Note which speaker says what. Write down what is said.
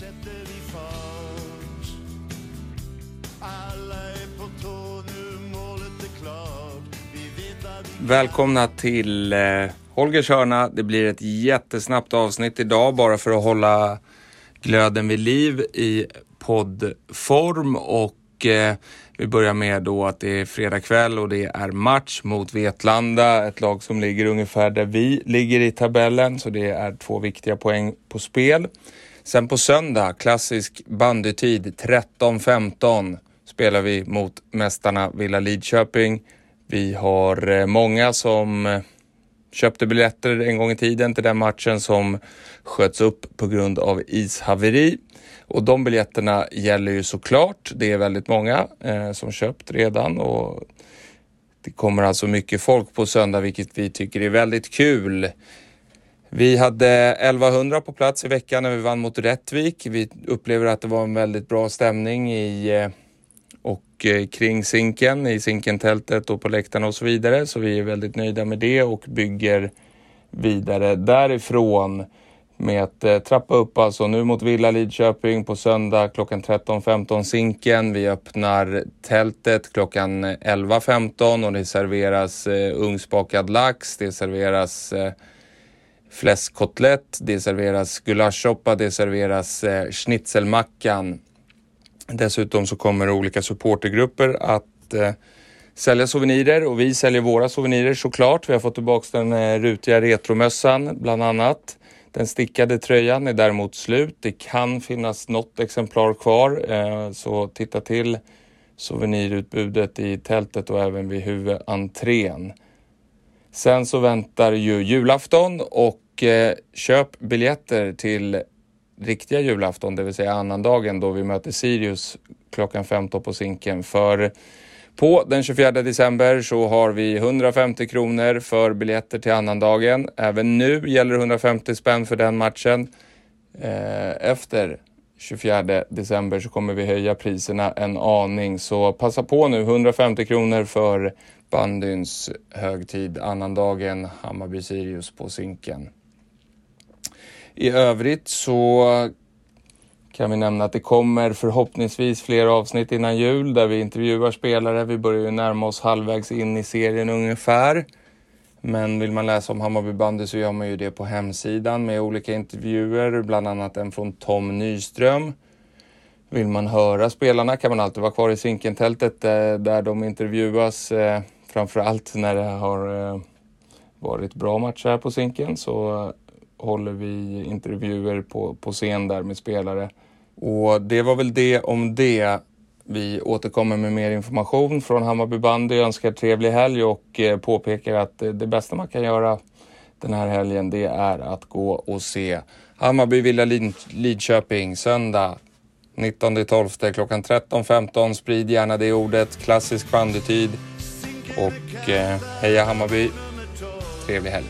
Speaker 1: sätter vi fart Alla är på tå nu, målet är klart Vi vet att vi
Speaker 2: Välkomna till eh, Holgers hörna. Det blir ett jättesnabbt avsnitt idag bara för att hålla glöden vid liv i poddform och eh, vi börjar med då att det är fredag kväll och det är match mot Vetlanda, ett lag som ligger ungefär där vi ligger i tabellen, så det är två viktiga poäng på spel. Sen på söndag, klassisk bandytid 13.15, spelar vi mot mästarna Villa Lidköping. Vi har eh, många som eh, köpte biljetter en gång i tiden till den matchen som sköts upp på grund av ishaveri. Och de biljetterna gäller ju såklart. Det är väldigt många eh, som köpt redan och det kommer alltså mycket folk på söndag vilket vi tycker är väldigt kul. Vi hade 1100 på plats i veckan när vi vann mot Rättvik. Vi upplever att det var en väldigt bra stämning i eh, och eh, kring Zinken, i Zinkentältet och på läktarna och så vidare. Så vi är väldigt nöjda med det och bygger vidare därifrån med att eh, trappa upp alltså nu mot Villa Lidköping på söndag klockan 13.15 Zinken. Vi öppnar tältet klockan 11.15 och det serveras eh, ugnsbakad lax, det serveras eh, fläskkotlett, det serveras gulaschsoppa, det serveras eh, schnitzelmackan. Dessutom så kommer olika supportergrupper att eh, sälja souvenirer och vi säljer våra souvenirer såklart. Vi har fått tillbaka den eh, rutiga retromössan bland annat. Den stickade tröjan är däremot slut. Det kan finnas något exemplar kvar eh, så titta till souvenirutbudet i tältet och även vid huvudentrén. Sen så väntar ju julafton och och eh, köp biljetter till riktiga julafton, det vill säga annandagen då vi möter Sirius klockan 15 på Zinken. För på den 24 december så har vi 150 kronor för biljetter till annandagen. Även nu gäller 150 spänn för den matchen. Eh, efter 24 december så kommer vi höja priserna en aning. Så passa på nu, 150 kronor för bandyns högtid, annandagen Hammarby-Sirius på Zinken. I övrigt så kan vi nämna att det kommer förhoppningsvis fler avsnitt innan jul där vi intervjuar spelare. Vi börjar ju närma oss halvvägs in i serien ungefär. Men vill man läsa om Hammarby bandy så gör man ju det på hemsidan med olika intervjuer, bland annat en från Tom Nyström. Vill man höra spelarna kan man alltid vara kvar i Zinkentältet eh, där de intervjuas. framför Framförallt när det har eh, varit bra matcher här på Zinken så håller vi intervjuer på, på scen där med spelare. Och det var väl det om det. Vi återkommer med mer information från Hammarby bandy. Jag önskar trevlig helg och eh, påpekar att eh, det bästa man kan göra den här helgen det är att gå och se Hammarby Villa Lid- Lidköping söndag 19.12 klockan 13.15. Sprid gärna det ordet. Klassisk bandytid. Och eh, heja Hammarby. Trevlig helg.